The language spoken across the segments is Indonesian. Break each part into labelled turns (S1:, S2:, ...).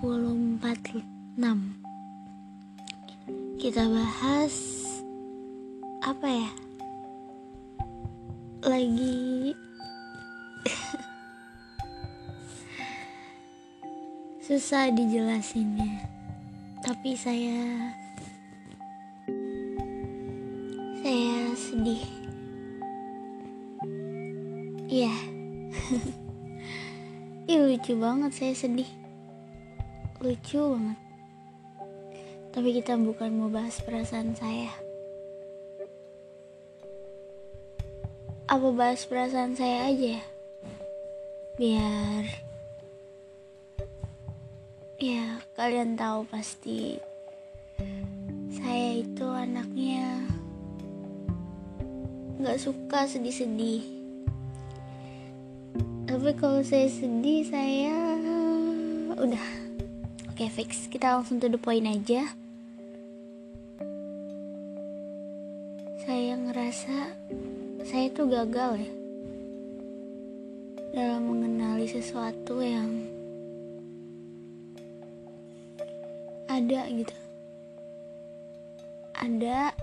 S1: sekarang jam 10.46 Kita bahas Apa ya? Lagi Susah dijelasinnya Tapi saya Saya sedih. Iya. Ih lucu banget saya sedih Lucu banget. Tapi kita bukan mau bahas perasaan saya. Apa bahas perasaan saya aja ya? Biar Ya kalian tahu pasti Saya itu anaknya Gak suka sedih-sedih. Tapi kalau saya sedih saya udah oke fix. Kita langsung to the point aja. Saya ngerasa saya tuh gagal ya dalam mengenali sesuatu yang ada gitu. Ada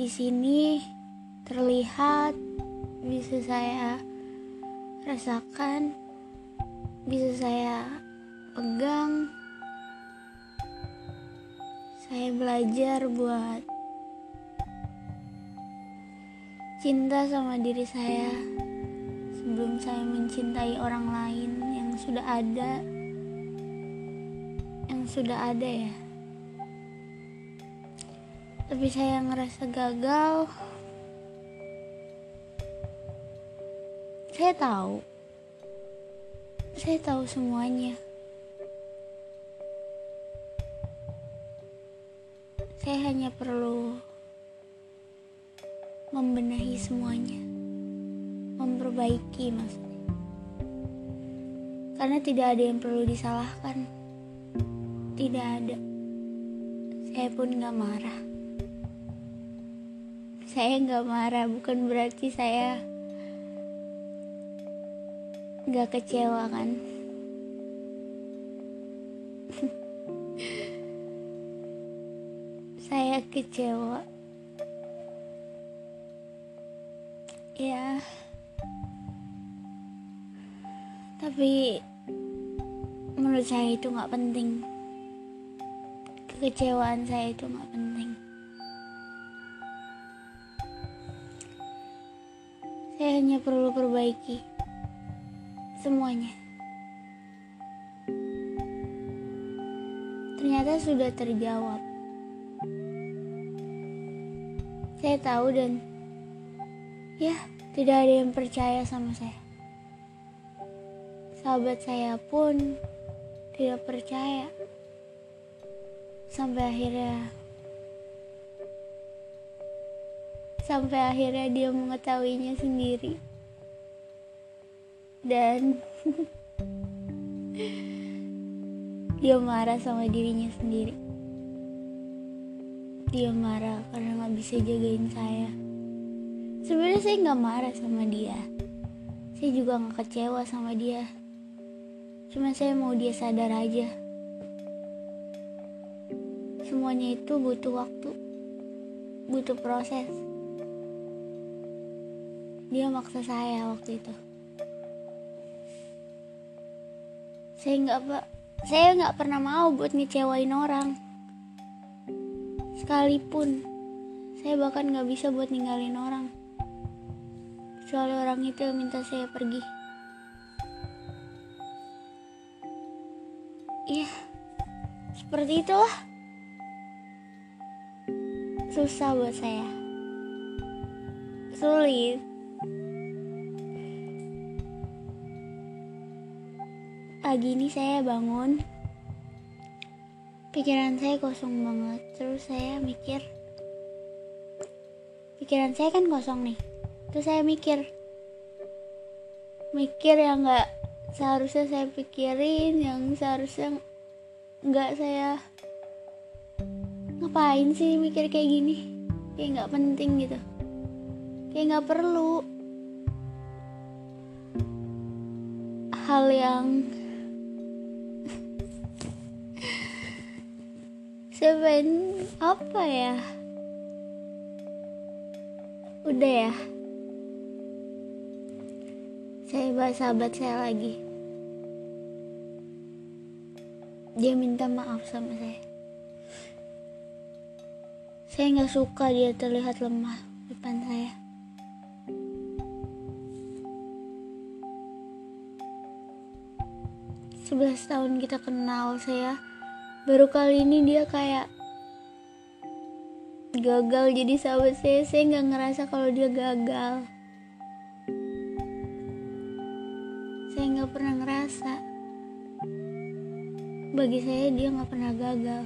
S1: di sini terlihat bisa saya rasakan bisa saya pegang saya belajar buat cinta sama diri saya sebelum saya mencintai orang lain yang sudah ada yang sudah ada ya tapi saya ngerasa gagal Saya tahu. Saya tahu semuanya. Saya hanya perlu membenahi semuanya. Memperbaiki maksudnya. Karena tidak ada yang perlu disalahkan. Tidak ada. Saya pun gak marah. Saya gak marah bukan berarti saya gak kecewa kan saya kecewa ya tapi menurut saya itu nggak penting kekecewaan saya itu nggak penting saya hanya perlu perbaiki semuanya. Ternyata sudah terjawab. Saya tahu dan ya, tidak ada yang percaya sama saya. Sahabat saya pun tidak percaya. Sampai akhirnya sampai akhirnya dia mengetahuinya sendiri dan dia marah sama dirinya sendiri dia marah karena nggak bisa jagain saya. Sebenarnya saya nggak marah sama dia. Saya juga nggak kecewa sama dia. Cuma saya mau dia sadar aja. Semuanya itu butuh waktu. Butuh proses. Dia maksa saya waktu itu. Saya nggak pak saya nggak pernah mau buat ngecewain orang. Sekalipun saya bahkan nggak bisa buat ninggalin orang. Kecuali orang itu yang minta saya pergi. Iya seperti itulah. Susah buat saya. Sulit. Pagi ini saya bangun. Pikiran saya kosong banget. Terus saya mikir pikiran saya kan kosong nih. Terus saya mikir mikir yang nggak seharusnya saya pikirin yang seharusnya nggak saya ngapain sih mikir kayak gini? Kayak nggak penting gitu. Kayak nggak perlu. Hal yang saya pengen apa ya? Udah ya. Saya bahas sahabat saya lagi. Dia minta maaf sama saya. Saya nggak suka dia terlihat lemah depan saya. Sebelas tahun kita kenal saya. Baru kali ini dia kayak gagal. Jadi sahabat saya saya nggak ngerasa kalau dia gagal. Saya nggak pernah ngerasa. Bagi saya dia nggak pernah gagal.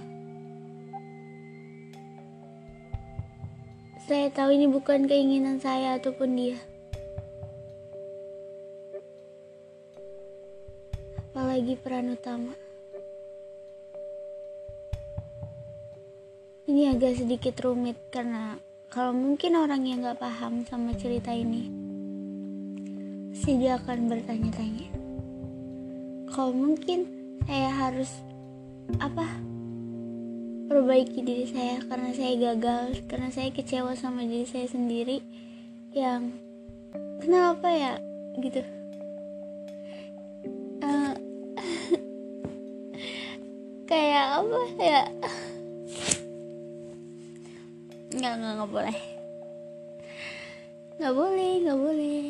S1: Saya tahu ini bukan keinginan saya ataupun dia. Apalagi peran utama Ini agak sedikit rumit karena kalau mungkin orang yang gak paham sama cerita ini, pasti dia akan bertanya-tanya. Kalau mungkin saya harus apa? Perbaiki diri saya karena saya gagal, karena saya kecewa sama diri saya sendiri yang kenapa ya gitu. Uh, kayak apa ya? Nggak nggak nggak boleh. Nggak boleh nggak boleh.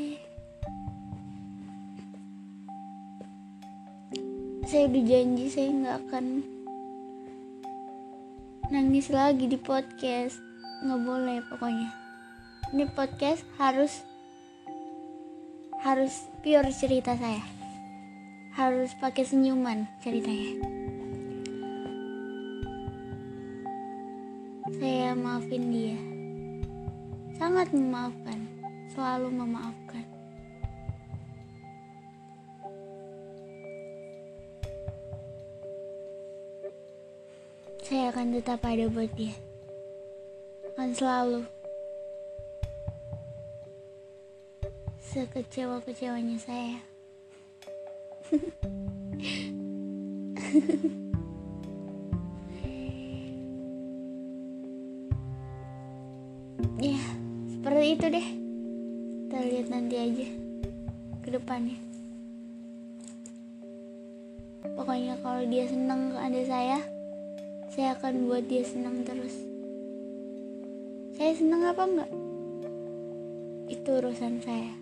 S1: Saya udah janji saya nggak akan nangis lagi di podcast. Nggak boleh pokoknya. Ini podcast harus harus pure cerita saya. Harus pakai senyuman ceritanya Saya maafin dia. Sangat memaafkan, selalu memaafkan. Saya akan tetap ada buat dia. Akan selalu. Sekecewa-kecewanya saya. ya seperti itu deh. Kita lihat nanti aja ke depannya. Pokoknya kalau dia senang ada saya saya akan buat dia senang terus. Saya senang apa enggak? Itu urusan saya.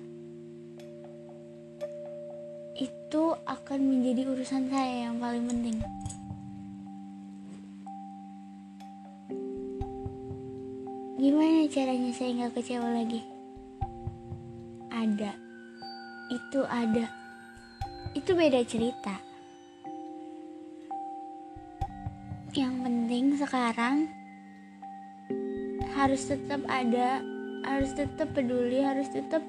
S1: Itu akan menjadi urusan saya yang paling penting Gimana caranya saya nggak kecewa lagi? Ada. Itu ada. Itu beda cerita. Yang penting sekarang harus tetap ada, harus tetap peduli, harus tetap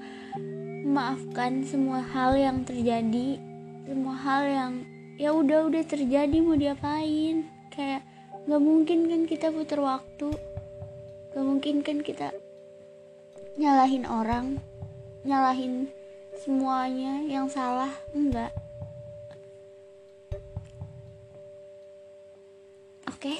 S1: memaafkan semua hal yang terjadi, semua hal yang ya udah udah terjadi mau diapain kayak nggak mungkin kan kita putar waktu gak mungkin kan kita nyalahin orang nyalahin semuanya yang salah enggak oke okay?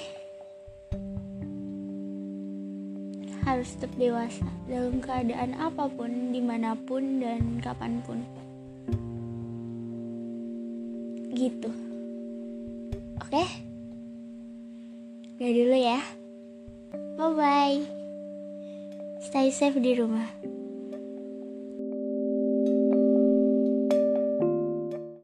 S1: harus tetap dewasa dalam keadaan apa pun di mana pun dan kapan pun gitu oke okay? udah dulu ya Bye bye. Stay safe di rumah.